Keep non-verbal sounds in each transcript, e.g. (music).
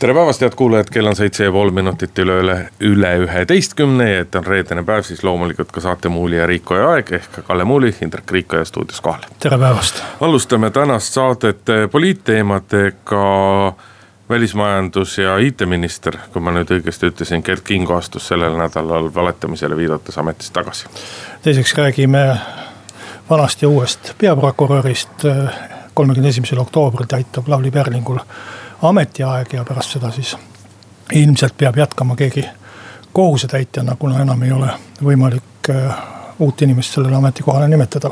tere päevast, head kuulajad, kell on seitse ja pool minutit üle, üle, üle üheteistkümne ja et on reedene päev, siis loomulikult ka saate Muuli ja Riikoja aeg ehk Kalle Muuli, Indrek Riikoja stuudios kohal. tere päevast. alustame tänast saadet poliitteemadega. välismajandus ja IT-minister, kui ma nüüd õigesti ütlesin, Gerd Kingo astus sellel nädalal valetamisele viidates ametist tagasi. teiseks räägime vanast ja uuest peaprokurörist. kolmekümne esimesel oktoobril täitub Lavly Perlingul ametiaeg ja pärast seda siis ilmselt peab jätkama keegi kohusetäitjana, kuna enam ei ole võimalik äh, uut inimest sellele ametikohale nimetada.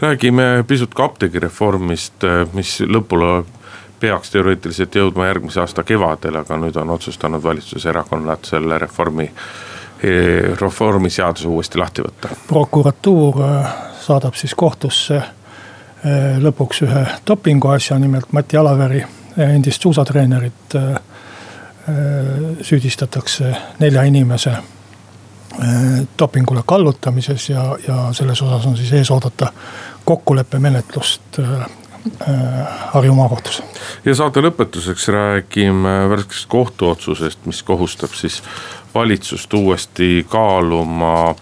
räägime pisut ka apteegireformist, äh, mis lõpule peaks teoreetiliselt jõudma järgmise aasta kevadel, aga nüüd on otsustanud valitsuserakonnad selle reformi, äh, reformiseaduse uuesti lahti võtta. prokuratuur saadab siis kohtusse lõpuks ühe dopinguasja, nimelt Mati Alaveri endist suusatreenerit äh, äh, süüdistatakse nelja inimese äh, dopingule kallutamises ja, ja selles osas on siis ees oodata kokkuleppemenetlust Harju maakohtus. ja saate lõpetuseks räägime värskest kohtuotsusest, mis kohustab siis valitsust uuesti kaaluma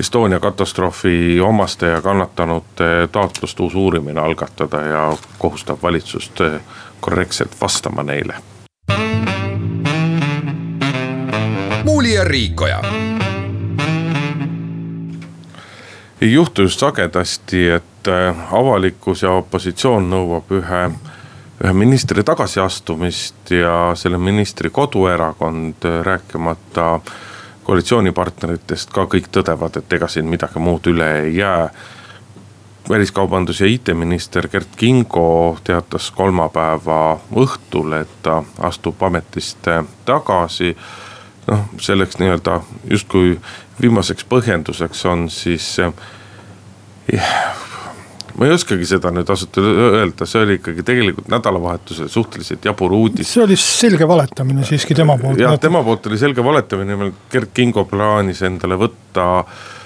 Estonia katastroofi omaste ja kannatanute taotlust uus uurimine algatada ja kohustab valitsust korrektselt vastama neile. muuli ja Riikoja. ei juhtu just sagedasti, et äh, avalikkus ja opositsioon nõuab ühe, ühe ministri tagasiastumist ja selle ministri koduerakond, äh, rääkimata koalitsioonipartneritest ka kõik tõdevad, et ega siin midagi muud üle ei jää väliskaubandus- ja IT-minister Gert Kingo teatas kolmapäeva õhtul, et ta astub ametist tagasi. noh, selleks nii-öelda justkui viimaseks põhjenduseks on siis ma ei oskagi seda nüüd ausalt öelda, see oli ikkagi tegelikult nädalavahetusel suhteliselt jabur uudis. see oli selge valetamine siiski tema poolt. jah, tema poolt oli selge valetamine, Gert Kingo plaanis endale võtta äh,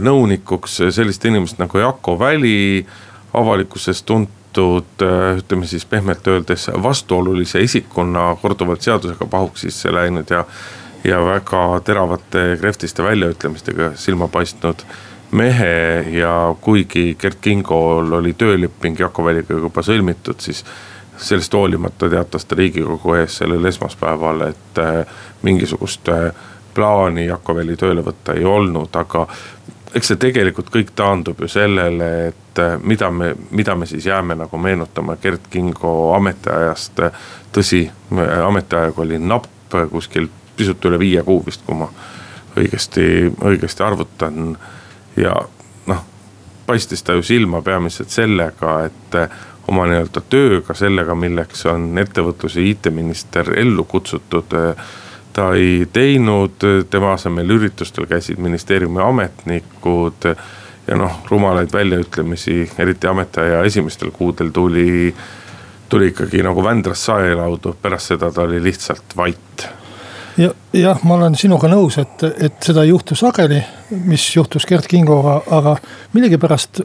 nõunikuks sellist inimest nagu Jako Väli, avalikkuses tuntud ütleme siis pehmelt öeldes vastuolulise isikuna, korduvalt seadusega pahuksisse läinud ja. ja väga teravate kreftiste väljaütlemistega silma paistnud mehe ja kuigi Gert Kingol oli tööleping Jako Väliga juba sõlmitud, siis sellest hoolimata teatas ta riigikogu ees sellel esmaspäeval, et mingisugust plaani Jakobeli tööle võtta ei olnud, aga eks see tegelikult kõik taandub ju sellele, et äh, mida me, mida me siis jääme nagu meenutama Gerd Kingo ametiajast. tõsi, ametiaeg oli napp kuskil pisut üle viie kuu vist, kui ma õigesti, õigesti arvutan. ja noh, paistis ta ju silma peamiselt sellega, et oma nii-öelda tööga, sellega, milleks on ettevõtluse IT-minister ellu kutsutud ta ei teinud, tema asemel üritustel käisid ministeeriumi ametnikud. ja noh, rumalaid väljaütlemisi, eriti ametiaja esimestel kuudel tuli, tuli ikkagi nagu Vändrast saelaudu, pärast seda ta oli lihtsalt vait ja jah, ma olen sinuga nõus, et, et seda ei juhtu sageli, mis juhtus Gerd Kingoga, aga millegipärast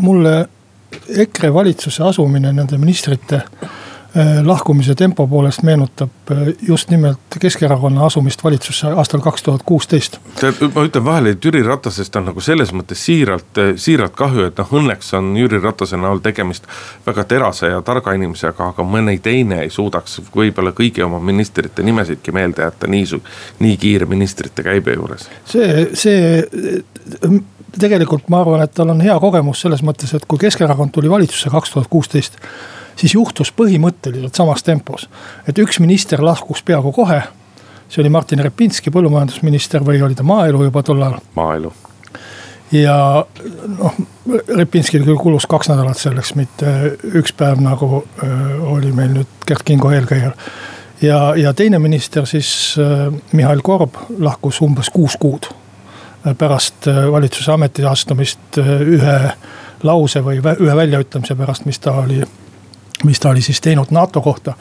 mulle EKRE valitsuse asumine nende ministrite lahkumise tempo poolest meenutab äh, just nimelt Keskerakonna asumist valitsusse aastal kaks tuhat kuusteist. ma ütlen vahele, et Jüri Ratasest on nagu selles mõttes siiralt, äh, siiralt kahju, et noh, õnneks on Jüri Ratase näol tegemist väga terase ja targa inimesega, aga mõni teine ei suudaks võib-olla kõigi oma ministrite nimesidki meelde jätta nii, nii kiire ministrite käibe juures. see, see tegelikult ma arvan, et tal on hea kogemus selles mõttes, et kui Keskerakond tuli valitsusse kaks tuhat kuusteist siis juhtus põhimõtteliselt samas tempos. et üks minister lahkus peaaegu kohe. see oli Martin Repinski, põllumajandusminister või oli ta maaelu juba tol ajal? maaelu. ja noh, Repinskil küll kulus kaks nädalat selleks, mitte üks päev, nagu öö, oli meil nüüd Gerd Kingo eelkäijal. ja, ja teine minister siis öö, Mihhail Korb lahkus umbes kuus kuud pärast valitsuse ameti astumist ühe lause või ühe väljaütlemise pärast, mis ta oli, mis ta oli siis teinud NATO kohta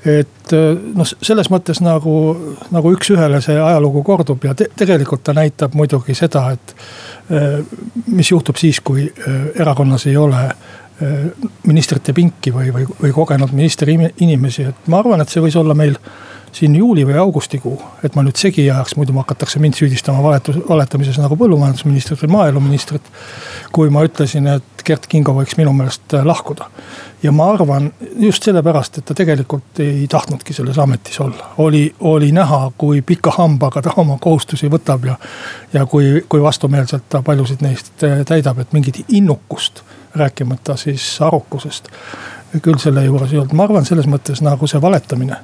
et noh, selles mõttes nagu, nagu üks-ühele see ajalugu kordub ja te tegelikult ta näitab muidugi seda, et. mis juhtub siis, kui erakonnas ei ole ministrite pinki või, või, või kogenud ministri inimesi, et ma arvan, et see võis olla meil siin juuli või augustikuu, et ma nüüd segi ajaks, muidu hakatakse mind süüdistama valetus, valetamises nagu põllumajandusministrit või maaeluministrit. kui ma ütlesin, et Gert Kingo võiks minu meelest äh, lahkuda. ja ma arvan just sellepärast, et ta tegelikult ei tahtnudki selles ametis olla. oli, oli näha, kui pika hambaga ta oma kohustusi võtab ja, ja kui, kui vastumeelselt ta paljusid neist äh, täidab, et mingit innukust, rääkimata siis arukusest küll selle juures ei olnud, ma arvan, selles mõttes nagu see valetamine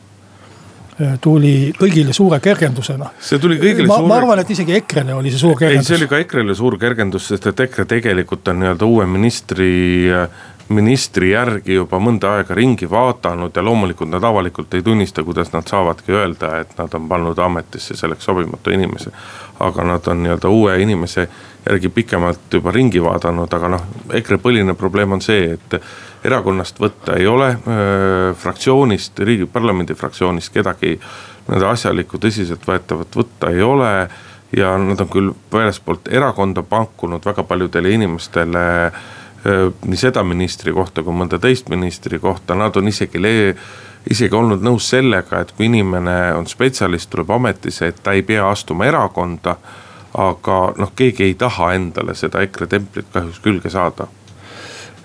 tuli kõigile suure kergendusena. see tuli kõigile ma, suure. ma arvan, et isegi EKRE-le oli see suur kergendus. ei, see oli ka EKRE-le suur kergendus, sest et EKRE tegelikult on nii-öelda uue ministri, ministri järgi juba mõnda aega ringi vaadanud ja loomulikult nad avalikult ei tunnista, kuidas nad saavadki öelda, et nad on pannud ametisse selleks sobimatu inimese. aga nad on nii-öelda uue inimese järgi pikemalt juba ringi vaadanud, aga noh, EKRE põhiline probleem on see, et erakonnast võtta ei ole, fraktsioonist, riigi parlamendi fraktsioonist kedagi nii-öelda asjalikku tõsiseltvõetavat võtta ei ole. ja nad on küll väljaspoolt erakonda pakkunud väga paljudele inimestele nii seda ministri kohta kui mõnda teist ministri kohta, nad on isegi isegi olnud nõus sellega, et kui inimene on spetsialist, tuleb ametisse, et ta ei pea astuma erakonda. aga noh, keegi ei taha endale seda EKRE templit kahjuks külge saada.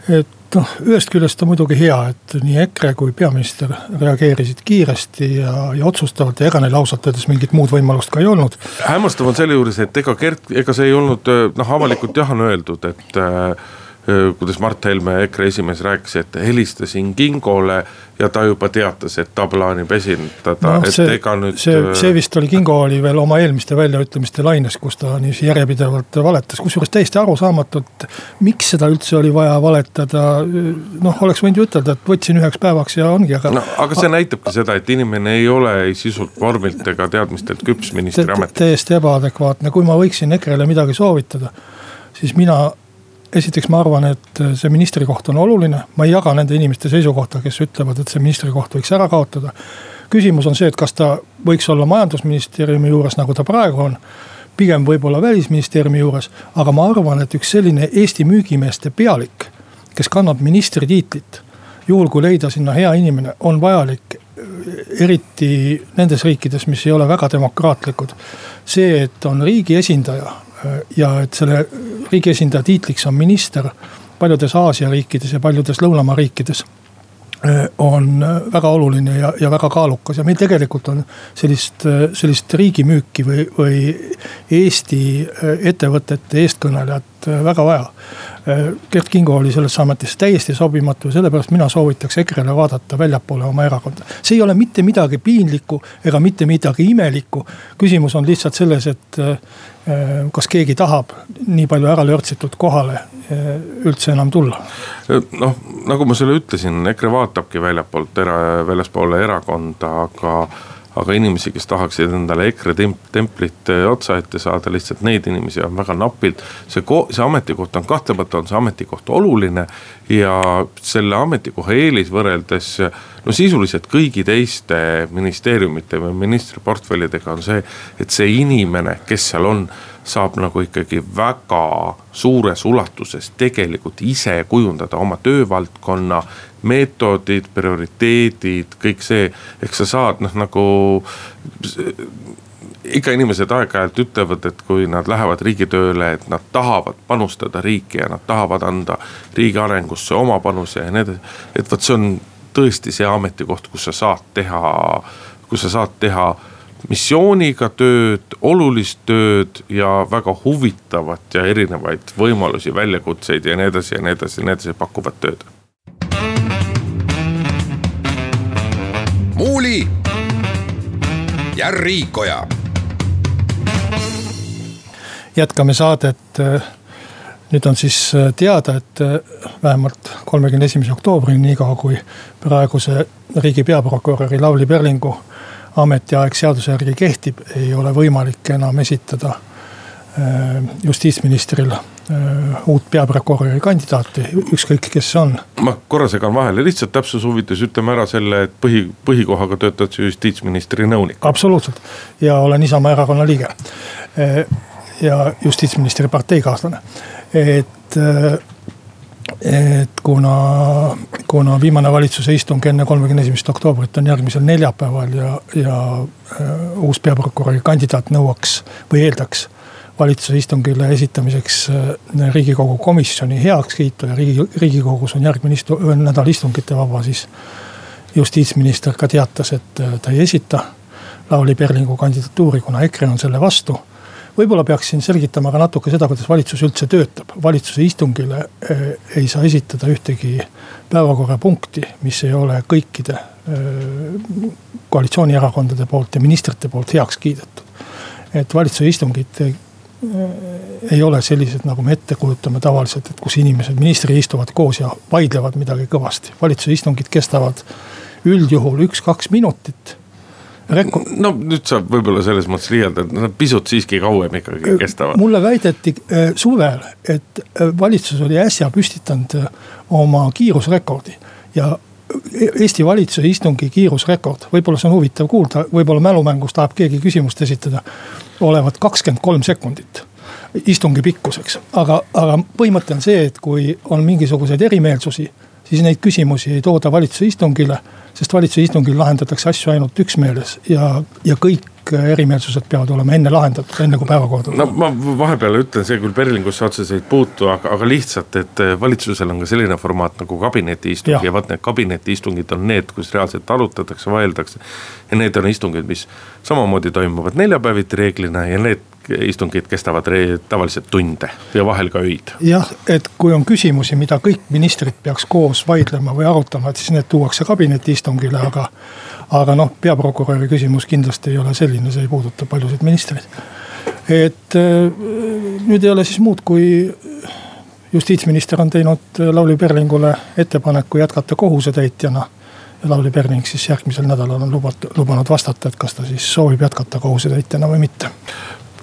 et noh, ühest küljest on muidugi hea, et nii EKRE kui peaminister reageerisid kiiresti ja, ja otsustavalt ja ega neil ausalt öeldes mingit muud võimalust ka ei olnud. hämmastav on selle juures, et ega Gert, ega see ei olnud noh, avalikult jah on öeldud, et äh, kuidas Mart Helme, EKRE esimees rääkis, et helistasin Kingole ja ta juba teatas, et ta plaanib esindada no,, et see, ega nüüd. see, see vist oli, Kingo oli veel oma eelmiste väljaütlemiste laines, kus ta niiviisi järjepidevalt valetas, kusjuures täiesti arusaamatu, et. miks seda üldse oli vaja valetada, noh, oleks võinud ju ütelda, et võtsin üheks päevaks ja ongi, aga. no aga see näitabki seda, et inimene ei ole ei sisult, vormilt ega teadmistelt küps ministriametis. täiesti ebaadekvaatne, kui ma võiksin EKRE-le midagi soovitada, siis mina esiteks ma arvan, et äh, see ministrikoht on oluline, ma ei jaga nende inimeste seisukohta, kes ütlevad, et see ministrikoht võiks ära kaotada. küsimus on see, et kas ta võiks olla majandusministeeriumi juures, nagu ta praegu on. pigem võib-olla välisministeeriumi juures, aga ma arvan, et üks selline Eesti müügimeeste pealik, kes kannab ministri tiitlit. juhul kui leida sinna hea inimene, on vajalik äh, eriti nendes riikides, mis ei ole väga demokraatlikud. see, et on riigi esindaja ja et selle riigi esindaja tiitliks on minister paljudes Aasia riikides ja paljudes lõunamaa riikides eh, on väga oluline ja, ja väga kaalukas ja meil tegelikult on sellist, sellist riigimüüki või, või Eesti ettevõtete eestkõnelejat väga vaja. Gert Kingo oli sellesse ametisse täiesti sobimatu ja sellepärast mina soovitaks EKRE-le vaadata väljapoole oma erakonda. see ei ole mitte midagi piinlikku ega mitte midagi imelikku. küsimus on lihtsalt selles, et kas keegi tahab nii palju ära lörtsitud kohale üldse enam tulla? noh, nagu ma sulle ütlesin, EKRE vaatabki väljapoolt era, väljaspoole erakonda, aga aga inimesi, kes tahaksid endale EKRE templit eh, otsa ette saada, lihtsalt neid inimesi on väga napilt. see, see ametikoht on kahtlemata on see ametikoht oluline ja selle ametikoha eelis võrreldes no sisuliselt kõigi teiste ministeeriumite või ministriportfellidega on see, et see inimene, kes seal on saab nagu ikkagi väga suures ulatuses tegelikult ise kujundada oma töövaldkonna. meetodid, prioriteedid, kõik see, ehk sa saad noh nagu ikka inimesed aeg-ajalt ütlevad, et kui nad lähevad riigitööle, et nad tahavad panustada riiki ja nad tahavad anda riigi arengusse oma panuse ja nii edasi. et vot see on tõesti see ametikoht, kus sa saad teha, kus sa saad teha missiooniga tööd, olulist tööd ja väga huvitavat ja erinevaid võimalusi, väljakutseid ja nii edasi ja nii edasi ja nii edasi pakuvat tööd. muuli ja Riikoja. jätkame saadet. nüüd on siis teada, et vähemalt kolmekümne esimese oktoobrini, niikaua kui praeguse riigi peaprokuröri Lavly Perlingu ametiaeg seaduse järgi kehtib, ei ole võimalik enam esitada äh, justiitsministril uut peaprokuröri kandidaati, ükskõik kes see on. ma korra segan vahele, lihtsalt täpsuse huvides ütleme ära selle, et põhi, põhikohaga töötad sa justiitsministri nõunik. absoluutselt ja olen Isamaa erakonna liige. ja justiitsministri parteikaaslane, et et kuna, kuna viimane valitsuse istung enne kolmekümne esimest oktoobrit on järgmisel neljapäeval ja, ja äh, uus peaprokuröri kandidaat nõuaks või eeldaks valitsuse istungile esitamiseks äh, riigikogu komisjoni heakskiitu ja riigi, riigikogus on järgmine istu-, nädal istungite vaba, siis. justiitsminister ka teatas, et äh, ta ei esita Lavly Perlingu kandidatuuri, kuna EKRE on selle vastu võib-olla peaksin selgitama ka natuke seda, kuidas valitsus üldse töötab. valitsuse istungile eh, ei saa esitada ühtegi päevakorrapunkti, mis ei ole kõikide eh, koalitsioonierakondade poolt ja ministrite poolt heaks kiidetud. et valitsuse istungid eh, ei ole sellised, nagu me ette kujutame tavaliselt, et kus inimesed, ministrid istuvad koos ja vaidlevad midagi kõvasti. valitsuse istungid kestavad üldjuhul üks-kaks minutit Rekko... no nüüd saab võib-olla selles mõttes liialdada, nad pisut siiski kauem ikkagi kestavad. mulle väideti äh, suvel, et äh, valitsus oli äsja püstitanud äh, oma kiirusrekordi ja Eesti valitsuse istungi kiirusrekord, võib-olla see on huvitav kuulda, võib-olla mälumängus tahab keegi küsimust esitada. olevat kakskümmend kolm sekundit istungi pikkuseks, aga, aga põhimõte on see, et kui on mingisuguseid erimeelsusi, siis neid küsimusi ei tooda valitsuse istungile sest valitsuse istungil lahendatakse asju ainult üksmeeles ja, ja kõik erimeelsused peavad olema enne lahendatud, enne kui päevakorda. no ma vahepeal ütlen, see küll Perlingusse otseselt ei puutu, aga, aga lihtsalt, et valitsusel on ka selline formaat nagu kabinetiistung ja, ja vot need kabinetiistungid on need, kus reaalselt arutatakse, vaieldakse. ja need on istungid, mis samamoodi toimuvad neljapäeviti reeglina ja need istungid kestavad tavaliselt tunde ja vahel ka öid. jah, et kui on küsimusi, mida kõik ministrid peaks koos vaidlema või arutama, et siis need tuuakse kabinetiistungile, aga. aga noh, peaprokuröri küsimus kindlasti ei ole selline, see ei puuduta paljusid ministreid. et äh, nüüd ei ole siis muud, kui justiitsminister on teinud Lavly Perlingule ettepaneku jätkata kohusetäitjana ja Lavly Perling siis järgmisel nädalal on lubat-, lubanud vastata, et kas ta siis soovib jätkata kohusetäitjana või mitte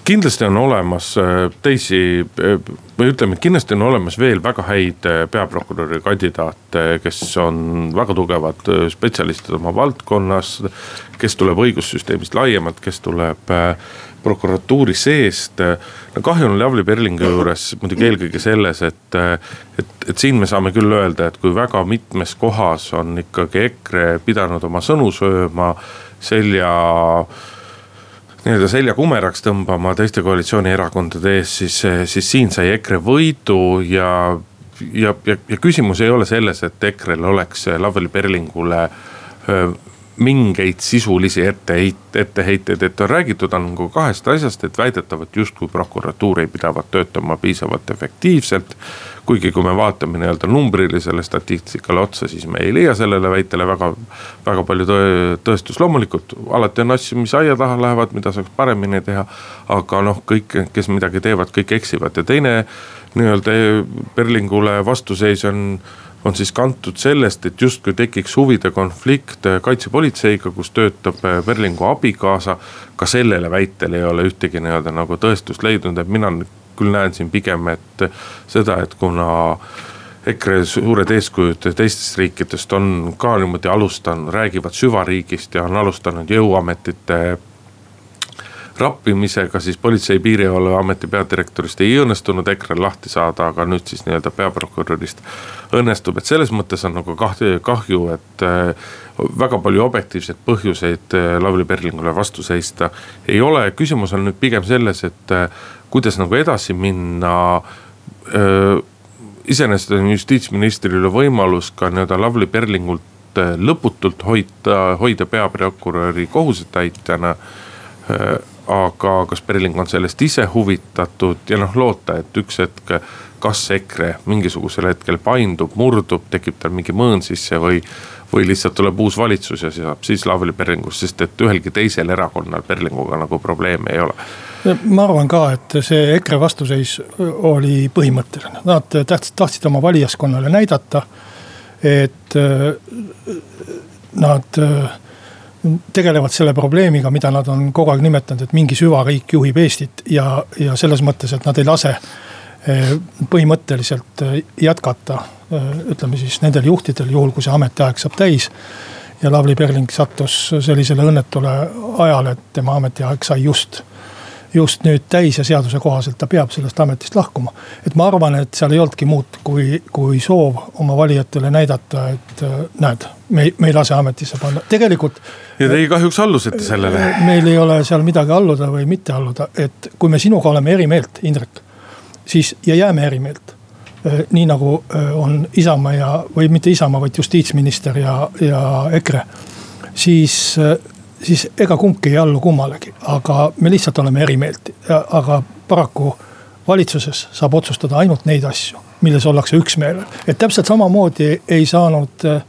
kindlasti on olemas äh, teisi äh, või ütleme, et kindlasti on olemas veel väga häid äh, peaprokuröri kandidaate, kes on väga tugevad spetsialistid oma valdkonnas. kes tuleb õigussüsteemist laiemalt, kes tuleb prokuratuuri seest. no kahju on Lavly Perlingi juures muidugi eelkõige selles, et, et, et siin me saame küll öelda, et kui väga mitmes kohas on ikkagi EKRE pidanud oma sõnu sööma selja nii-öelda selja kumeraks tõmbama teiste koalitsioonierakondade ees, siis, siis siin sai EKRE võidu ja ja, ja, ja küsimus ei ole selles, et EKRE-l oleks Lavly Perlingule mingeid sisulisi etteheit-, etteheiteid, et on räägitud nagu kahest asjast, et väidetavalt justkui prokuratuur ei pidavat töötama piisavalt efektiivselt. kuigi, kui me vaatame nii-öelda numbrilisele statistikale otsa, siis me ei leia sellele väitele väga, väga palju tõestust, loomulikult alati on asju, mis aia taha lähevad, mida saaks paremini teha. aga noh, kõik, kes midagi teevad, kõik eksivad ja teine nii-öelda Perlingule vastuseis on on siis kantud sellest, et justkui tekiks huvide konflikt kaitsepolitseiga, kus töötab Perlingu abikaasa. ka sellele väitele ei ole ühtegi nii-öelda nagu tõestust leidnud, et mina küll näen siin pigem, et seda, et kuna EKRE suured eeskujud teistest riikidest on ka niimoodi alustanud, räägivad süvariigist ja on alustanud jõuametite rappimisega siis Politsei- ja Piirivalveameti peadirektorist ei õnnestunud EKRE-l lahti saada, aga nüüd siis nii-öelda peaprokurörist õnnestub, et selles mõttes on nagu kahju, kahju, et äh, väga palju objektiivseid põhjuseid äh, Lavly Perlingule vastu seista ei ole. küsimus on nüüd pigem selles, et äh, kuidas nagu edasi minna. Iseenesest on justiitsministril võimalus ka nii-öelda Lavly Perlingult lõputult hoida, hoida peaprokuröri kohusetäitjana aga kas Perling on sellest ise huvitatud ja noh, loota, et üks hetk kas EKRE mingisugusel hetkel paindub, murdub, tekib tal mingi mõõn sisse või. või lihtsalt tuleb uus valitsus ja saab siis Lavly Perlingust, sest et ühelgi teisel erakonnal Perlinguga nagu probleeme ei ole ma arvan ka, et see EKRE vastuseis oli põhimõtteline, nad tahtsid, tahtsid oma valijaskonnale näidata, et nad tegelevad selle probleemiga, mida nad on kogu aeg nimetanud, et mingi süvariik juhib Eestit ja, ja selles mõttes, et nad ei lase põhimõtteliselt jätkata, ütleme siis nendel juhtidel, juhul kui see ametiaeg saab täis. ja Lavly Perling sattus sellisele õnnetule ajale, et tema ametiaeg sai just just nüüd täis ja seaduse kohaselt ta peab sellest ametist lahkuma. et ma arvan, et seal ei olnudki muud, kui, kui soov oma valijatele näidata, et äh, näed, me, me ei lase ametisse panna, tegelikult. ja teie kahjuks allusite sellele. Äh, meil ei ole seal midagi alluda või mitte alluda, et kui me sinuga oleme eri meelt, Indrek, siis ja jääme eri meelt äh, nii nagu on Isamaa ja, või mitte Isamaa, vaid justiitsminister ja, ja EKRE. siis siis ega kumbki ei allu kummalegi, aga me lihtsalt oleme eri meelt, aga paraku valitsuses saab otsustada ainult neid asju, milles ollakse üksmeelel. et täpselt samamoodi ei saanud eh,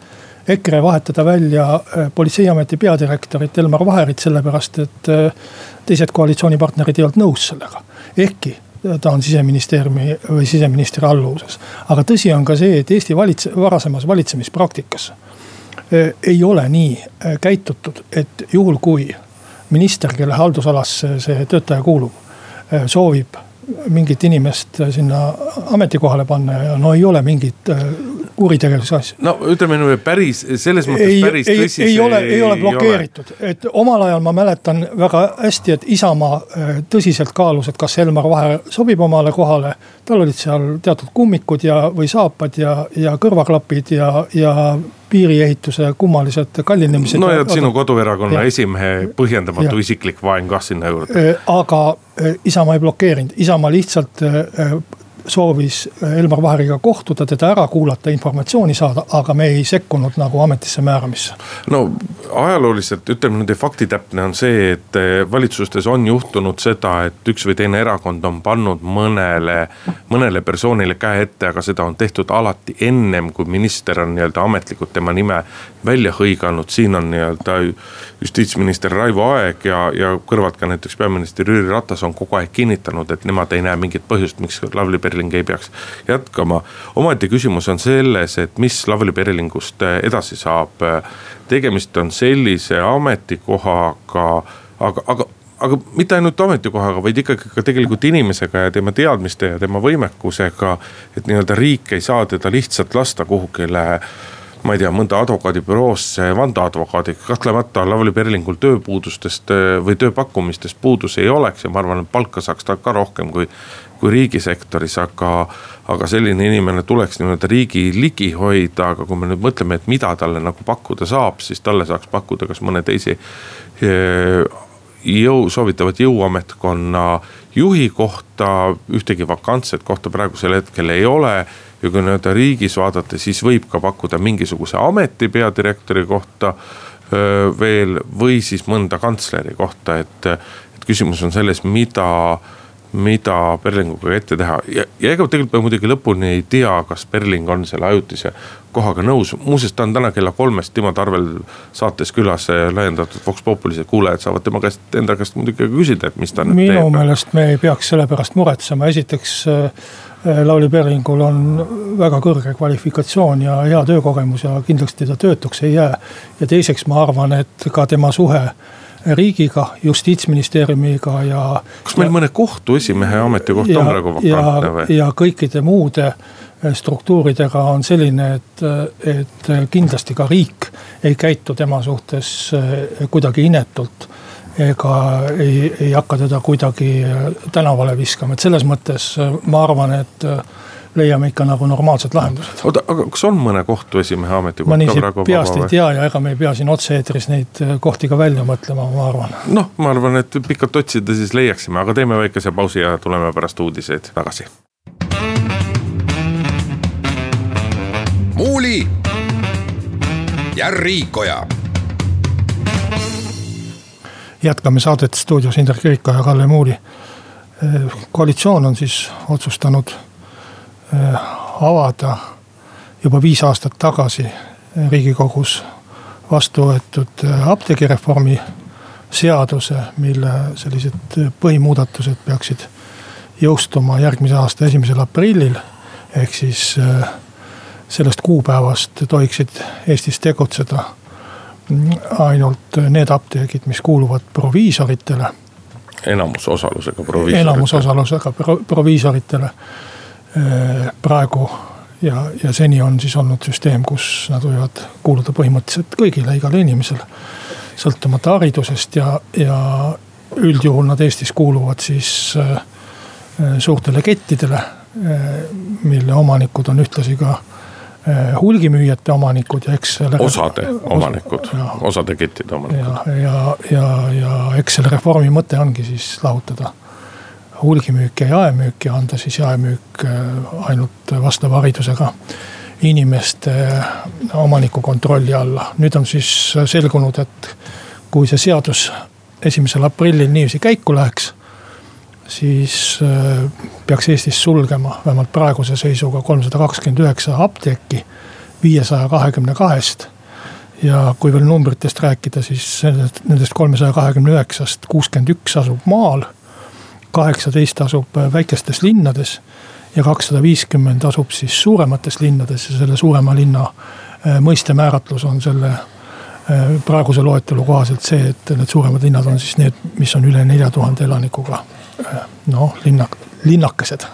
EKRE vahetada välja eh, politseiameti peadirektorit Elmar Vaherit, sellepärast et eh, teised koalitsioonipartnerid ei olnud nõus sellega. ehkki ta on siseministeeriumi või siseministri alluvuses. aga tõsi on ka see, et Eesti valitse-, varasemas valitsemispraktikas ei ole nii äh, käitutud, et juhul kui minister, kelle haldusalasse see töötaja kuulub, äh, soovib mingit inimest sinna ametikohale panna ja no ei ole mingit kuritegevuse asja. no ütleme nüüd päris, selles mõttes ei, päris ei, tõsi ei ole, ei ole blokeeritud, et omal ajal ma mäletan väga hästi, et Isamaa tõsiselt kaalus, et kas Elmar Vaher sobib omale kohale. tal olid seal teatud kummikud ja, või saapad ja, ja kõrvaklapid ja, ja piiriehituse kummalised kallinemised. no ja sinu koduerakonna ja. esimehe põhjendamatu ja. isiklik vaen kah sinna juurde. Äh, aga äh, Isamaa ei blokeerinud, Isamaa lihtsalt äh, soovis Elmar Vaheriga kohtuda, teda ära kuulata, informatsiooni saada, aga me ei sekkunud nagu ametisse määramisse. no ajalooliselt ütleme niimoodi faktitäpne on see, et valitsustes on juhtunud seda, et üks või teine erakond on pannud mõnele, mõnele persoonile käe ette, aga seda on tehtud alati ennem, kui minister on nii-öelda ametlikult tema nime välja hõiganud, siin on nii-öelda justiitsminister Raivo Aeg ja, ja kõrvalt ka näiteks peaminister Jüri Ratas on kogu aeg kinnitanud, et nemad ei näe mingit põhjust, miks Lavly Perling ei peaks jätkama. omaette küsimus on selles, et mis Lavly Perlingust edasi saab. tegemist on sellise ametikohaga, aga, aga aga mitte ainult ametikohaga, vaid ikkagi ka tegelikult inimesega ja tema teadmiste ja tema võimekusega. et nii-öelda riik ei saa teda lihtsalt lasta kuhugile ma ei tea, mõnda advokaadibüroosse vandeadvokaadiga, kahtlemata Lavly Perlingul tööpuudustest äh, või tööpakkumistest puudus ei oleks ja ma arvan, et palka saaks ta ka rohkem kui, kui riigisektoris, aga. aga selline inimene tuleks nii-öelda riigi ligi hoida, aga kui me nüüd mõtleme, et mida talle nagu pakkuda saab, siis talle saaks pakkuda kas mõne teise äh, jõu, soovitavat jõuametkonna juhi kohta, ühtegi vakantset kohta praegusel hetkel ei ole ja kui nii-öelda riigis vaadata, siis võib ka pakkuda mingisuguse ameti peadirektori kohta veel või siis mõnda kantsleri kohta, et, et küsimus on selles, mida mida Perlinguga ette teha ja, ja ega tegelikult me muidugi lõpuni ei tea, kas Perling on selle ajutise kohaga nõus. muuseas, ta on täna kella kolmest Timo Tarvel saates külas laiendatud Vox Populis, kuulajad saavad tema käest, enda käest muidugi küsida, et mis ta nüüd teeb. minu meelest me ei peaks selle pärast muretsema, esiteks äh, Eh, Lavly Perlingul on väga kõrge kvalifikatsioon ja hea töökogemus ja kindlasti ta töötuks ei jää. ja teiseks ma arvan, et ka tema suhe riigiga, justiitsministeeriumiga ja. kas meil ja, mõne kohtu esimehe ametikoht on praegu vakantne või? ja kõikide muude eh, struktuuridega on selline, et, et kindlasti ka riik ei käitu tema suhtes eh, kuidagi inetult ega ei, ei hakka teda kuidagi äh, tänavale viskama, et selles mõttes äh, ma arvan, et äh, leiame ikka nagu normaalsed lahendused. oota, aga kas on mõne kohtu esimehe ametikoht? ma nii peast ei tea ja ega me ei pea siin otse-eetris neid kohti ka välja mõtlema, ma arvan. noh, ma arvan, et pikalt otsida siis leiaksime, aga teeme väikese pausi ja tuleme pärast uudiseid tagasi. muuli ja Riikoja jätkame saadet stuudios Indrek Riiko ja Kalle Muuli. koalitsioon on siis otsustanud eh, avada juba viis aastat tagasi riigikogus vastu võetud eh, apteegireformi seaduse, mille sellised põhimuudatused peaksid jõustuma järgmise aasta esimesel aprillil. ehk siis eh, sellest kuupäevast tohiksid Eestis tegutseda ainult need apteegid, mis kuuluvad proviisoritele. enamusosalusega proviisoritele. enamusosalusega pro, proviisoritele. praegu ja, ja seni on siis olnud süsteem, kus nad võivad kuuluda põhimõtteliselt kõigile, igale inimesele. sõltumata haridusest ja, ja üldjuhul nad Eestis kuuluvad siis äh, suurtele kettidele äh,. mille omanikud on ühtlasi ka äh, hulgimüüjate omanikud ja eks osade omanikud osa,, osade kettide omanikud. ja, ja, ja, ja eks selle reformi mõte ongi siis lahutada hulgimüük ja jaemüük ja anda siis jaemüük äh, ainult vastava haridusega inimeste äh, omaniku kontrolli alla. nüüd on siis selgunud, et kui see seadus esimesel aprillil niiviisi käiku läheks, siis äh, peaks Eestis sulgema vähemalt praeguse seisuga kolmsada kakskümmend üheksa apteeki viiesaja kahekümne kahest. ja kui veel numbritest rääkida, siis nendest kolmesaja kahekümne üheksast kuuskümmend üks asub maal kaheksateist asub äh, väikestes linnades ja kakssada viiskümmend asub siis suuremates linnades ja selle suurema linna äh, mõiste määratlus on selle praeguse loetelu kohaselt see, et need suuremad linnad on siis need, mis on üle nelja tuhande elanikuga. Noh, linnak, linnakesed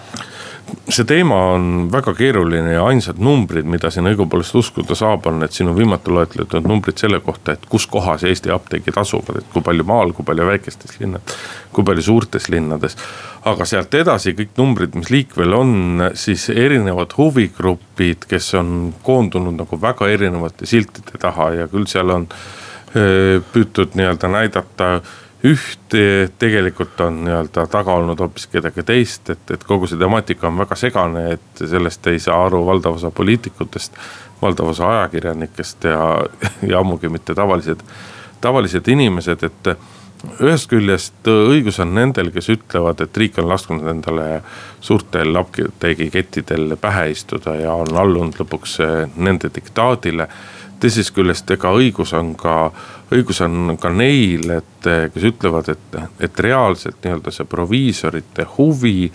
see teema on väga keeruline ja ainsad numbrid, mida siin õigupoolest uskuda saab, on need sinu viimati loetletud numbrid selle kohta, et kus kohas Eesti apteegid asuvad, et kui palju maal, kui palju väikestes linnades, kui palju suurtes linnades. aga sealt edasi kõik numbrid, mis liikvel on, siis erinevad huvigrupid, kes on koondunud nagu väga erinevate siltide taha ja küll seal on püütud nii-öelda näidata üht, tegelikult on nii-öelda taga olnud hoopis kedagi teist, et, et kogu see temaatika on väga segane, et sellest ei saa aru valdav osa poliitikutest. valdav osa ajakirjanikest ja, (laughs) ja ammugi mitte tavalised, tavalised inimesed, et ühest küljest õigus on nendel, kes ütlevad, et riik on lasknud endale suurtel apteegikettidel pähe istuda ja on allunud lõpuks nende diktaadile teisest küljest, ega õigus on ka, õigus on ka neil, et kes ütlevad, et, et reaalselt nii-öelda see proviisorite huvi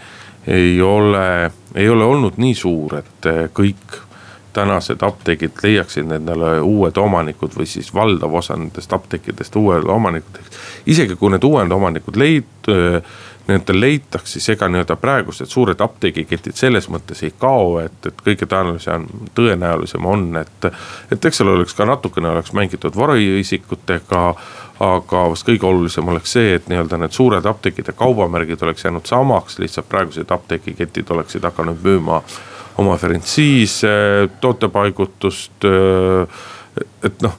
ei ole, ei ole olnud nii suur, et kõik tänased apteegid leiaksid endale uued omanikud või siis valdav osa nendest apteekidest uued omanikud. isegi kui need uued omanikud leid-, nendel leitakse, siis ega nii-öelda praegused suured apteegiketid selles mõttes ei kao, et, et kõige tõenäolisem, tõenäolisem on, et. et eks seal oleks ka natukene oleks mängitud varaisikutega, aga vast kõige olulisem oleks see, et nii-öelda need suured apteekide kaubamärgid oleks jäänud samaks, lihtsalt praegused apteegiketid oleksid hakanud müüma oma frantsiise, tootepaigutust, et noh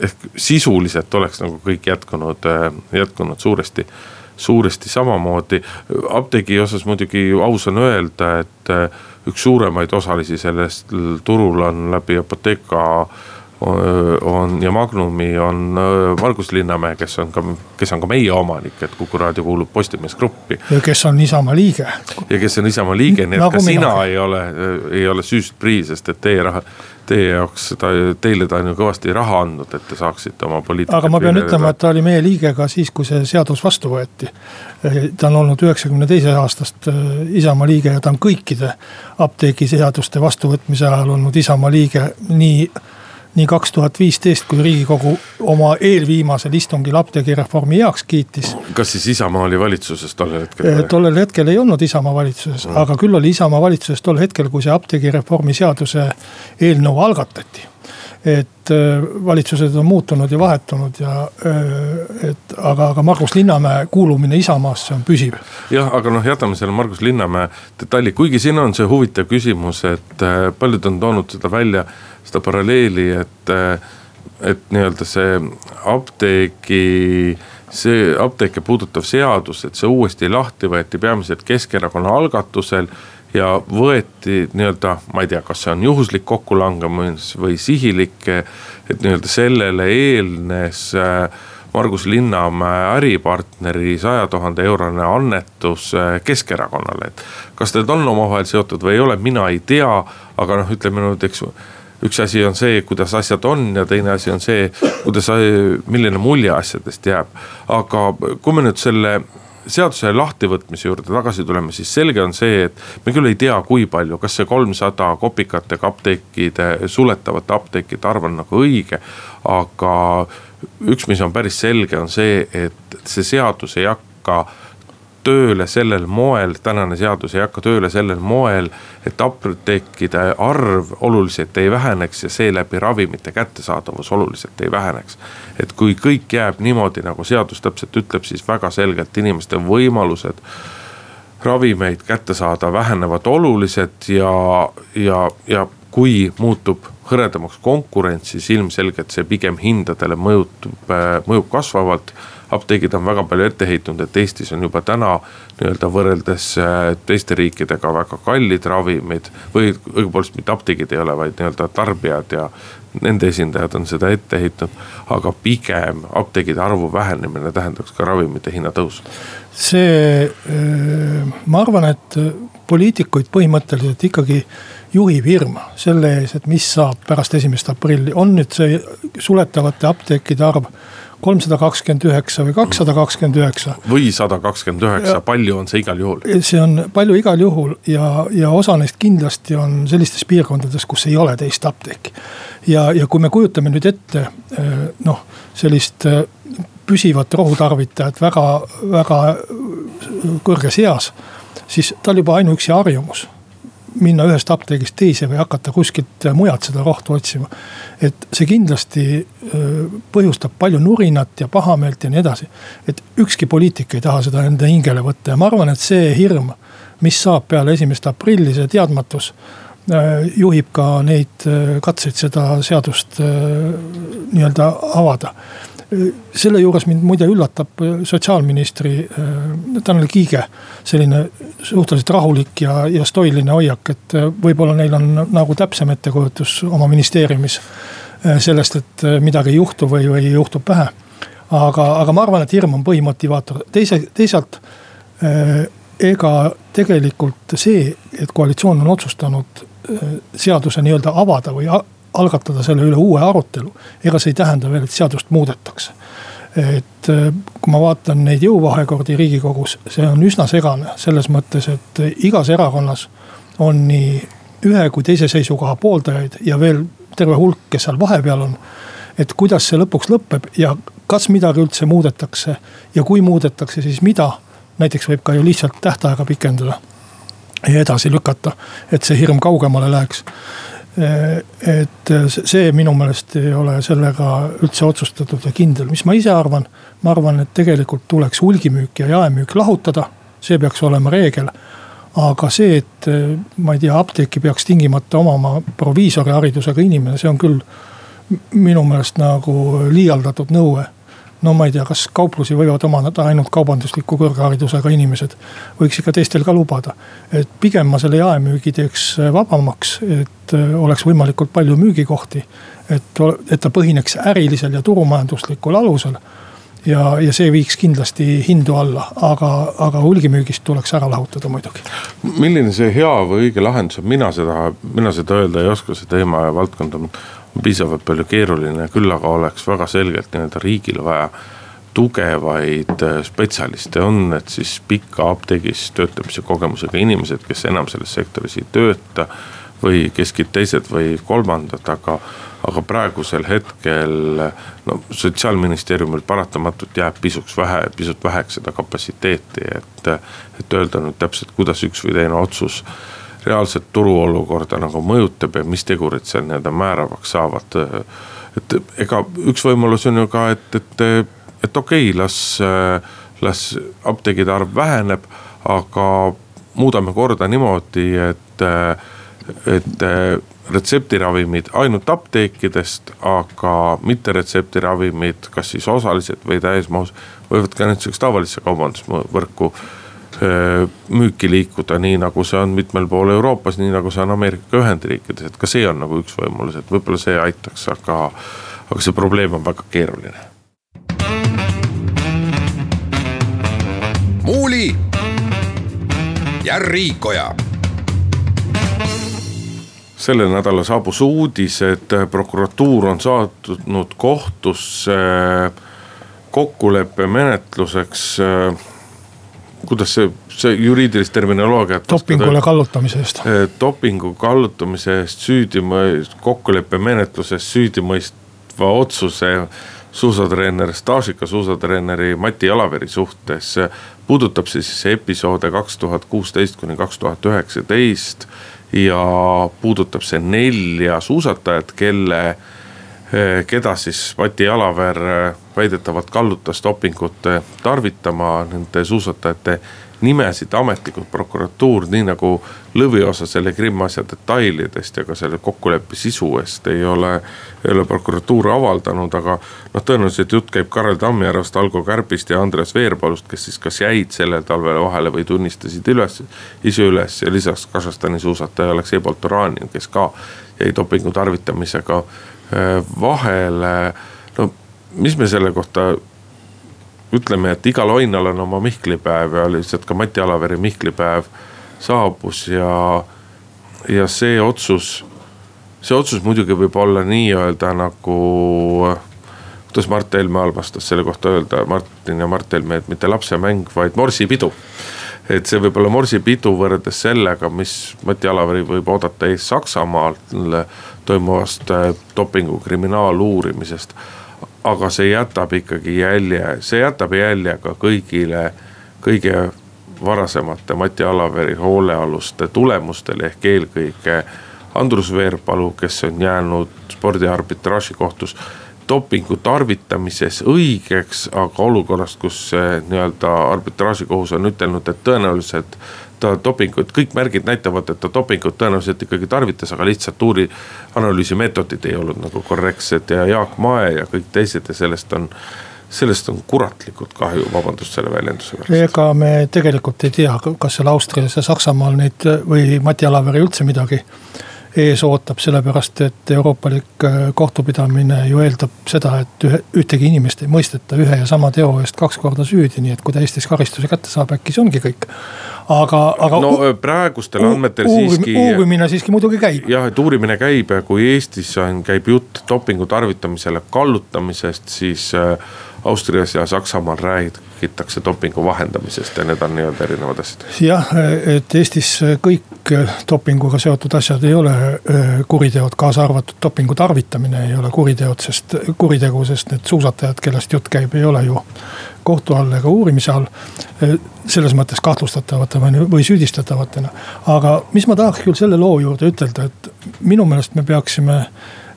ehk sisuliselt oleks nagu kõik jätkunud, jätkunud suuresti suuresti samamoodi. apteegi osas muidugi aus on öelda, et äh, üks suuremaid osalisi sellest turul on läbi Apotheka on ja Magnumi on Margus Linnamäe, kes on ka, kes on ka meie omanik, et Kuku raadio kuulub Postimees Gruppi. ja kes on Isamaa liige. ja kes on Isamaa liige, nii et nagu ka mina. sina ei ole, ei ole süüst prii, sest et teie raha, teie jaoks ta, teile ta on ju kõvasti raha andnud, et te saaksite oma poliitikat. aga ma pean ütlema, et ta oli meie liige ka siis, kui see seadus vastu võeti. ta on olnud üheksakümne teise aastast Isamaa liige ja ta on kõikide apteegiseaduste vastuvõtmise ajal olnud Isamaa liige nii nii kaks tuhat viisteist, kui riigikogu oma eelviimasel istungil apteegireformi heaks kiitis. kas siis Isamaa oli valitsuses tollel hetkel? tollel hetkel ei olnud Isamaa valitsuses mm., aga küll oli Isamaa valitsuses tol hetkel, kui see apteegireformi seaduse eelnõu algatati et äh, valitsused on muutunud ja vahetunud ja äh, et aga, aga Margus Linnamäe kuulumine Isamaasse on püsiv. jah, aga noh, jätame selle Margus Linnamäe detaili, kuigi siin on see huvitav küsimus, et äh, paljud on toonud seda välja, seda paralleeli, et, et nii-öelda see apteegi see apteeke puudutav seadus, et see uuesti lahti võeti peamiselt Keskerakonna algatusel ja võeti nii-öelda, ma ei tea, kas see on juhuslik kokkulangemus või sihilik. et nii-öelda sellele eelnes äh, Margus Linnamäe äripartneri saja tuhande eurone annetus äh, Keskerakonnale, et. kas need on omavahel seotud või ei ole, mina ei tea, aga noh, ütleme nüüd, eks üks asi on see, kuidas asjad on ja teine asi on see, kuidas, milline mulje asjadest jääb. aga kui me nüüd selle seaduse lahtivõtmise juurde tagasi tuleme, siis selge on see, et me küll ei tea, kui palju, kas see kolmsada kopikatega apteekide, suletavate apteekide arv on nagu õige. aga üks, mis on päris selge, on see, et see seadus ei hakka tööle sellel moel, tänane seadus ei hakka tööle sellel moel, et apteekide arv oluliselt ei väheneks ja seeläbi ravimite kättesaadavus oluliselt ei väheneks. et kui kõik jääb niimoodi, nagu seadus täpselt ütleb, siis väga selgelt inimeste võimalused ravimeid kätte saada vähenevad oluliselt ja, ja, ja kui muutub hõredamaks konkurents, siis ilmselgelt see pigem hindadele mõjutub, mõjub kasvavalt apteegid on väga palju ette heitnud, et Eestis on juba täna nii-öelda võrreldes äh, teiste riikidega väga kallid ravimid. või õigupoolest mitte apteegid ei ole, vaid nii-öelda tarbijad ja nende esindajad on seda ette heitnud. aga pigem apteegide arvu vähenemine tähendaks ka ravimite hinna tõusu. see, äh, ma arvan, et poliitikuid põhimõtteliselt ikkagi juhib hirm selle ees, et mis saab pärast esimest aprilli, on nüüd see suletavate apteekide arv kolmsada kakskümmend üheksa või kakssada kakskümmend üheksa. või sada kakskümmend üheksa, palju on see igal juhul? see on palju igal juhul ja, ja osa neist kindlasti on sellistes piirkondades, kus ei ole teist apteeki. ja, ja kui me kujutame nüüd ette eh, noh, sellist eh, püsivat rohutarvitajat väga, väga kõrges eas, siis tal juba ainuüksi harjumus minna ühest apteegist teise või hakata kuskilt mujalt seda rohtu otsima. et see kindlasti põhjustab palju nurinat ja pahameelt ja nii edasi. et ükski poliitik ei taha seda enda hingele võtta ja ma arvan, et see hirm, mis saab peale esimest aprilli, see teadmatus juhib ka neid katseid seda seadust nii-öelda avada selle juures mind muide üllatab äh, sotsiaalministri äh, Tanel Kiige selline suhteliselt rahulik ja, ja stoiline hoiak, et äh, võib-olla neil on nagu täpsem ettekujutus oma ministeeriumis sellest, et midagi ei juhtu või, või juhtub vähe. aga, aga ma arvan, et hirm on põhimotivaator, teise, teisalt ega tegelikult see, et koalitsioon on otsustanud seaduse nii-öelda avada või algatada selle üle uue arutelu. ega see ei tähenda veel, et seadust muudetakse. et äh, kui ma vaatan neid jõuvahekordi riigikogus, see on üsna segane selles mõttes, et igas erakonnas on nii ühe kui teise seisukoha pooldajaid ja veel terve hulk, kes seal vahepeal on. et kuidas see lõpuks lõpeb ja kas midagi üldse muudetakse ja kui muudetakse, siis mida. näiteks võib ka ju lihtsalt tähtaega pikendada ja edasi lükata, et see hirm kaugemale läheks et see minu meelest ei ole sellega üldse otsustatud ja kindel, mis ma ise arvan. ma arvan, et tegelikult tuleks hulgimüük ja jaemüük lahutada, see peaks olema reegel. aga see, et ma ei tea, apteeki peaks tingimata omama proviisori haridusega inimene, see on küll minu meelest nagu liialdatud nõue no ma ei tea, kas kauplusi võivad omada ainult kaubandusliku kõrgharidusega inimesed. võiks ikka teistel ka lubada. et pigem ma selle jaemüügi teeks vabamaks, et äh, oleks võimalikult palju müügikohti. et, et ta põhineks ärilisel ja turumajanduslikul alusel. ja, ja see viiks kindlasti hindu alla, aga, aga hulgimüügist tuleks ära lahutada muidugi. milline see hea või õige lahendus on, mina seda, mina seda öelda ei oska, see teema ja valdkond on piisavalt palju keeruline, küll aga oleks väga selgelt nii-öelda riigil vaja tugevaid äh, spetsialiste on, et siis pika apteegis töötamise kogemusega inimesed, kes enam selles sektoris ei tööta. või keskid teised või kolmandad, aga, aga praegusel hetkel no sotsiaalministeeriumil paratamatult jääb pisuks vähe, pisut väheks seda kapatsiteeti, et. et öelda nüüd täpselt, kuidas üks või teine otsus reaalset turuolukorda nagu mõjutab ja mis tegurid seal nii-öelda määravaks saavad. et ega üks võimalus on ju ka, et, et, et okei okay,, las, las apteegide arv väheneb, aga muudame korda niimoodi, et, et retseptiravimid ainult apteekidest, aga mitte retseptiravimid, kas siis osaliselt või täismahus, võivad ka näiteks tavalisse kaubandusvõrku müüki liikuda, nii nagu see on mitmel pool Euroopas, nii nagu see on Ameerika Ühendriikides, et ka see on nagu üks võimalus, et võib-olla see aitaks, aga, aga see probleem on väga keeruline. muuli ja Riikoja sellel nädalal saabus uudis, et prokuratuur on saatnud kohtusse kokkuleppemenetluseks kuidas see, see juriidilist terminoloogiat. dopingule kallutamise eest. dopingu kallutamise eest süüdi, kokkuleppemenetluses süüdimõistva otsuse suusatreener, staažika suusatreeneri Mati Jalaveri suhtes. puudutab siis episoode kaks tuhat kuusteist kuni kaks tuhat üheksateist ja puudutab see nelja suusatajat, kelle, keda siis Mati Jalaver eh, väidetavalt kallutas dopingut tarvitama, nende suusatajate nimesid ametlikult prokuratuur, nii nagu lõviosa selle Krimmi asja detailidest ja ka selle kokkuleppe sisu eest ei ole, ei ole prokuratuur avaldanud, aga noh, tõenäoliselt jutt käib Karel Tammjärvest, Algo Kärbist ja Andres Veerpalust, kes siis kas jäid sellel talvel vahele või tunnistasid üles, ise üles ja lisaks Kasahstani suusataja Aleksei Poltoranin, kes ka jäi dopingu tarvitamisega vahele. no mis me selle kohta ütleme, et igal oinal on oma Mihklipäev ja lihtsalt ka Mati Alaveri Mihklipäev saabus ja, ja see otsus, see otsus muidugi võib olla nii-öelda nagu kuidas Mart Helme armastas selle kohta öelda, Martin ja Mart Helme, et mitte lapsemäng, vaid morsipidu. Et see võib olla morsipidu võrreldes sellega, mis Mati Alaveri võib oodata ees Saksamaal toimuvast äh, dopingu kriminaaluurimisest. Aga see jätab ikkagi jälje, see jätab jälje ka kõigile, kõige varasemate Mati Alaveri hoolealuste tulemustele ehk eelkõige Andrus Veerpalu, kes on jäänud spordiarbitraaži kohtus dopingu tarvitamises õigeks, aga olukorras, kus nii-öelda arbitraažikohus on ütelnud, et tõenäoliselt ta dopingut, kõik märgid näitavad, et ta dopingut tõenäoliselt ikkagi tarvitas, aga lihtsalt uuri analüüsi meetodid ei olnud nagu korrektsed ja Jaak Mae ja kõik teised ja sellest on sellest on kuratlikult kahju, vabandust selle väljenduse pärast. ega me tegelikult ei tea, kas seal Austrias ja Saksamaal neid või Mati Alaveri üldse midagi ees ootab, sellepärast et euroopalik äh, kohtupidamine ju eeldab seda, et ühe, ühtegi inimest ei mõisteta ühe ja sama teo eest kaks korda süüdi, nii et kui ta Eestis karistuse kätte saab, äkki see ongi kõik. Aga, aga. no praegustel andmetel siiski. uurimine siiski muidugi käib. jah, et uurimine käib ja kui Eestis on, käib jutt dopingu tarvitamisele kallutamisest, siis Austrias ja Saksamaal räägitakse dopingu vahendamisest ja need on nii-öelda erinevad asjad. jah, et Eestis kõik dopinguga seotud asjad ei ole kuriteod, kaasa arvatud dopingu tarvitamine ei ole kuriteod, sest kuritegu, sest need suusatajad, kellest jutt käib, ei ole ju kohtu all ega uurimise all. Äh, selles mõttes kahtlustatavatena või süüdistatavatena. aga mis ma tahaks küll selle loo juurde ütelda, et minu meelest me peaksime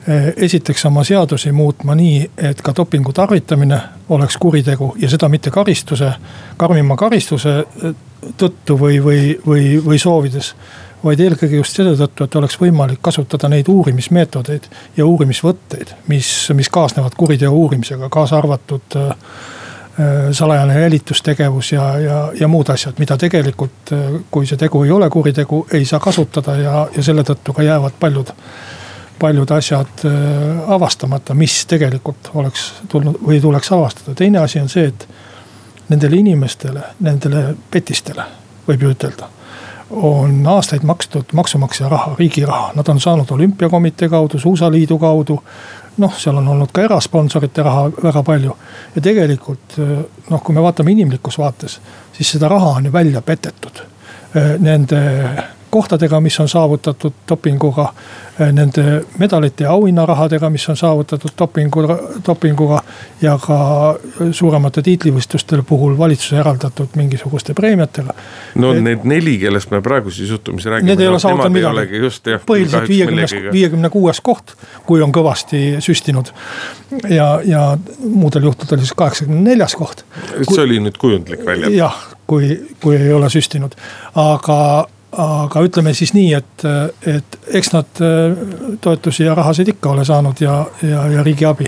Eh, esiteks oma seadusi muutma nii, et ka dopingu tarvitamine oleks kuritegu ja seda mitte karistuse, karmima karistuse eh, tõttu või, või, või, või soovides. vaid eelkõige just selle tõttu, et oleks võimalik kasutada neid uurimismeetodeid ja uurimisvõtteid, mis, mis kaasnevad kuriteo uurimisega, kaasa arvatud äh, salajane jälitustegevus ja, ja, ja muud asjad, mida tegelikult, kui see tegu ei ole kuritegu, ei saa kasutada ja, ja selle tõttu ka jäävad paljud paljud asjad äh, avastamata, mis tegelikult oleks tulnud või tuleks avastada. teine asi on see, et nendele inimestele, nendele petistele võib ju ütelda on aastaid makstud maksumaksja raha, riigi raha, nad on saanud olümpiakomitee kaudu, suusaliidu kaudu. Noh, seal on olnud ka erasponsorite raha väga palju ja tegelikult äh, noh, kui me vaatame inimlikus vaates, siis seda raha on ju välja petetud. Äh, nende kohtadega, mis on saavutatud dopinguga. Eh, nende medalite ja auhinnarahadega, mis on saavutatud dopingu, dopinguga. ja ka suuremate tiitlivõistluste puhul valitsuse eraldatud mingisuguste preemiatega. no et, need neli, kellest me praegu siis juhtumisi räägime. Need ei ole saavutanud midagi. põhiliselt viiekümnes, viiekümne kuues koht, kui on kõvasti süstinud. ja, ja muudel juhtudel siis kaheksakümne neljas koht. see oli nüüd kujundlik väljend. jah, kui, kui ei ole süstinud, aga aga ütleme siis nii, et, et eks nad äh, toetusi ja rahasid ikka ole saanud ja, ja, ja riigi abi.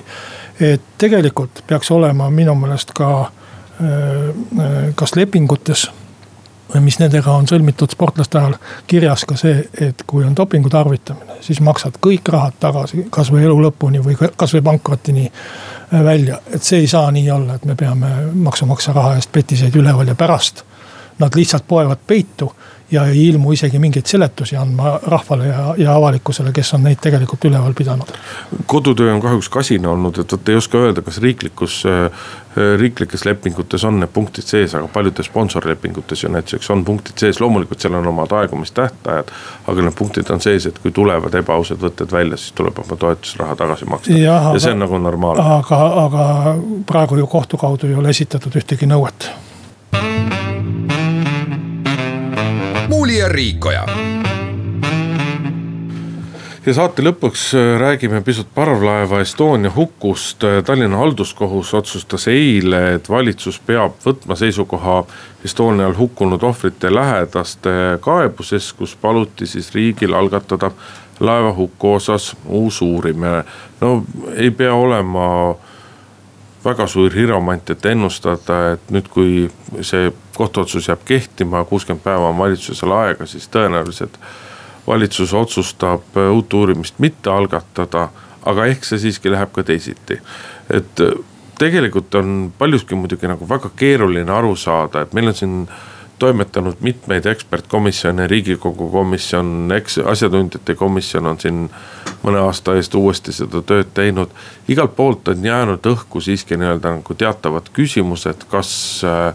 et tegelikult peaks olema minu meelest ka äh, äh, kas lepingutes, mis nendega on sõlmitud sportlaste ajal, kirjas ka see, et kui on dopingu tarvitamine, siis maksad kõik rahad tagasi, kasvõi elu lõpuni või kasvõi pankrotini välja. et see ei saa nii olla, et me peame maksumaksja raha eest petiseid üleval ja pärast nad lihtsalt poevad peitu ja ei ilmu isegi mingeid seletusi andma rahvale ja, ja avalikkusele, kes on neid tegelikult üleval pidanud. kodutöö on kahjuks kasin olnud, et vot ei oska öelda, kas riiklikus, äh, riiklikes lepingutes on need punktid sees, aga paljudes sponsorlepingutes ju näiteks on punktid sees, loomulikult seal on omad aegumistähtajad. aga need punktid on sees, et kui tulevad ebaausad võtted välja, siis tuleb oma toetusraha tagasi maksta ja, ja see on nagu normaalne. aga, aga praegu ju kohtu kaudu ei ole esitatud ühtegi nõuet Muuli ja Riikoja ja saate lõpuks äh, räägime pisut parvlaeva Estonia hukust. Äh, Tallinna halduskohus otsustas eile, et valitsus peab võtma seisukoha Estonial hukkunud ohvrite lähedaste kaebuses, kus paluti siis riigil algatada laeva huku osas uus uurimine. no ei pea olema väga suur hiromant, et ennustada, et nüüd, kui see kohtuotsus jääb kehtima, kuuskümmend päeva on valitsusel aega, siis tõenäoliselt valitsus otsustab äh, uut uurimist mitte algatada, aga ehk see siiski läheb ka teisiti. et äh, tegelikult on paljuski muidugi nagu väga keeruline aru saada, et meil on siin toimetanud mitmeid ekspertkomisjone, riigikogu komisjon, eks asjatundjate komisjon on siin mõne aasta eest uuesti seda tööd teinud. igalt poolt on jäänud õhku siiski nii-öelda nagu teatavad küsimused, kas, äh,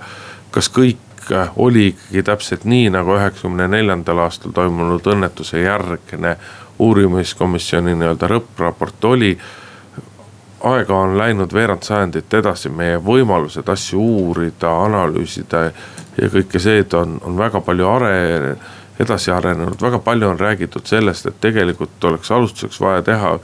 kas kõik kõik oli ikkagi täpselt nii, nagu üheksakümne neljandal aastal toimunud õnnetuse järgne uurimiskomisjoni nii-öelda lõppraport oli. aega on läinud veerand sajandit edasi, meie võimalused asju uurida, analüüsida ja kõike seda on, on väga palju are-, edasi arenenud, väga palju on räägitud sellest, et tegelikult oleks alustuseks vaja teha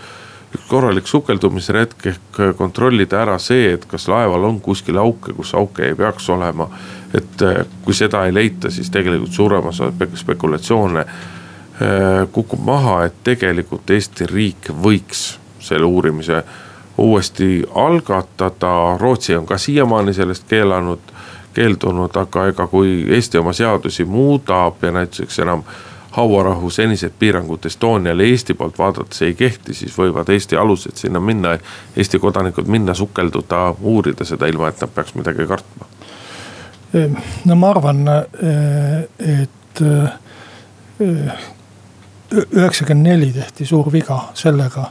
korralik sukeldumisretk ehk kontrollida ära see, et kas laeval on kuskil auke, kus auke ei peaks olema et äh, kui seda ei leita, siis tegelikult suurem osa spekulatsioone äh, kukub maha, et tegelikult Eesti riik võiks selle uurimise uuesti algatada. Rootsi on ka siiamaani sellest keelanud, keeldunud, aga ega kui Eesti oma seadusi muudab ja näiteks enam hauarahu senised piirangud Estoniale Eesti poolt vaadates ei kehti, siis võivad Eesti alused sinna minna, Eesti kodanikud minna sukelduda, uurida seda, ilma et nad peaks midagi kartma. No ma arvan, et eh, üheksakümmend neli tehti suur viga sellega,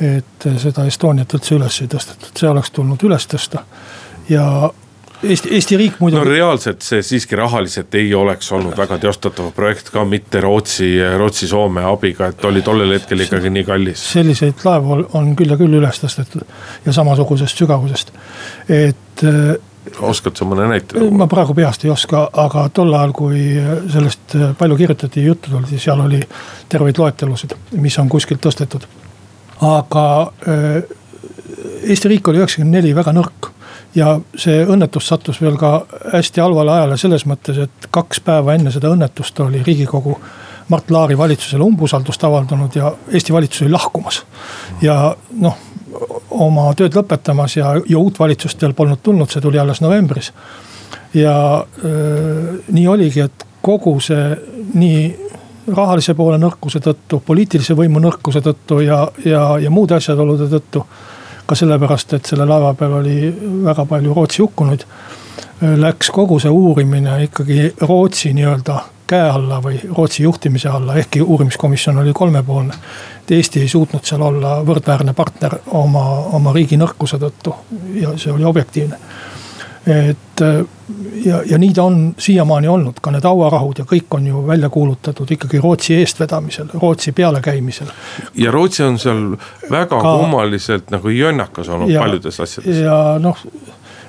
et seda Estoniat üldse üles ei tõstetud, see oleks tulnud üles tõsta. Ja Eesti, Eesti riik muidugi. no reaalselt see siiski rahaliselt ei oleks olnud väga teostatav projekt ka mitte Rootsi, Rootsi-Soome abiga, et oli tollel hetkel ikkagi nii kallis. selliseid laevu on küll ja küll üles tõstetud ja samasugusest sügavusest, et oskad sa mõne näite tuua? ma praegu peast ei oska, aga tol ajal, kui sellest palju kirjutati ja juttu tuldi, seal oli terveid loetelusid, mis on kuskilt tõstetud. aga äh, Eesti riik oli üheksakümmend neli väga nõrk ja see õnnetus sattus veel ka hästi halvale ajale selles mõttes, et kaks päeva enne seda õnnetust oli riigikogu Mart Laari valitsusele umbusaldust avaldanud ja Eesti valitsus oli lahkumas. ja noh oma tööd lõpetamas ja, ja uut valitsust veel polnud tulnud, see tuli alles novembris. ja öö, nii oligi, et kogu see nii rahalise poole nõrkuse tõttu, poliitilise võimu nõrkuse tõttu ja, ja, ja muude asjaolude tõttu. Ka sellepärast, et selle laeva peal oli väga palju Rootsi hukkunuid. Läks kogu see uurimine ikkagi Rootsi nii-öelda käe alla või Rootsi juhtimise alla, ehkki uurimiskomisjon oli kolmepoolne. Eesti ei suutnud seal olla võrdväärne partner oma, oma riigi nõrkuse tõttu ja see oli objektiivne. Et ja, ja nii ta on siiamaani olnud, ka need hauarahud ja kõik on ju välja kuulutatud ikkagi Rootsi eestvedamisel, Rootsi pealekäimisel. ja Rootsi on seal väga ka, kummaliselt nagu jonnakas olnud ja, paljudes asjades. ja noh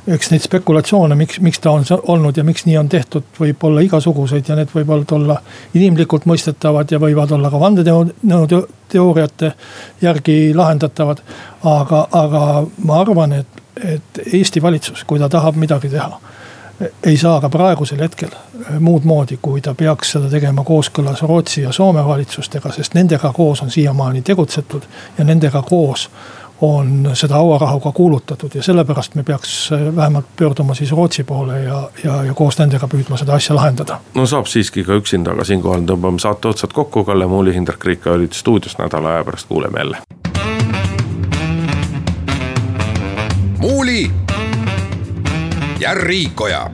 eks neid spekulatsioone, miks, miks ta on olnud ja miks nii on tehtud, võib olla igasuguseid ja need võivad olla inimlikult mõistetavad ja võivad olla ka vandenõuteooriate järgi lahendatavad. aga, aga ma arvan, et, et Eesti valitsus, kui ta tahab midagi teha ei saa ka praegusel hetkel muud moodi, kui ta peaks seda tegema kooskõlas Rootsi ja Soome valitsustega, sest nendega koos on siiamaani tegutsetud ja nendega koos on seda hauarahuga kuulutatud ja sellepärast me peaks äh, vähemalt pöörduma siis Rootsi poole ja, ja, ja koos nendega püüdma seda asja lahendada. no saab siiski ka üksinda, aga siinkohal tõmbame saate otsad kokku, Kalle Muuli, Hindrek Riik olid stuudios nädala aja pärast, kuuleme jälle. Muuli ja Riikoja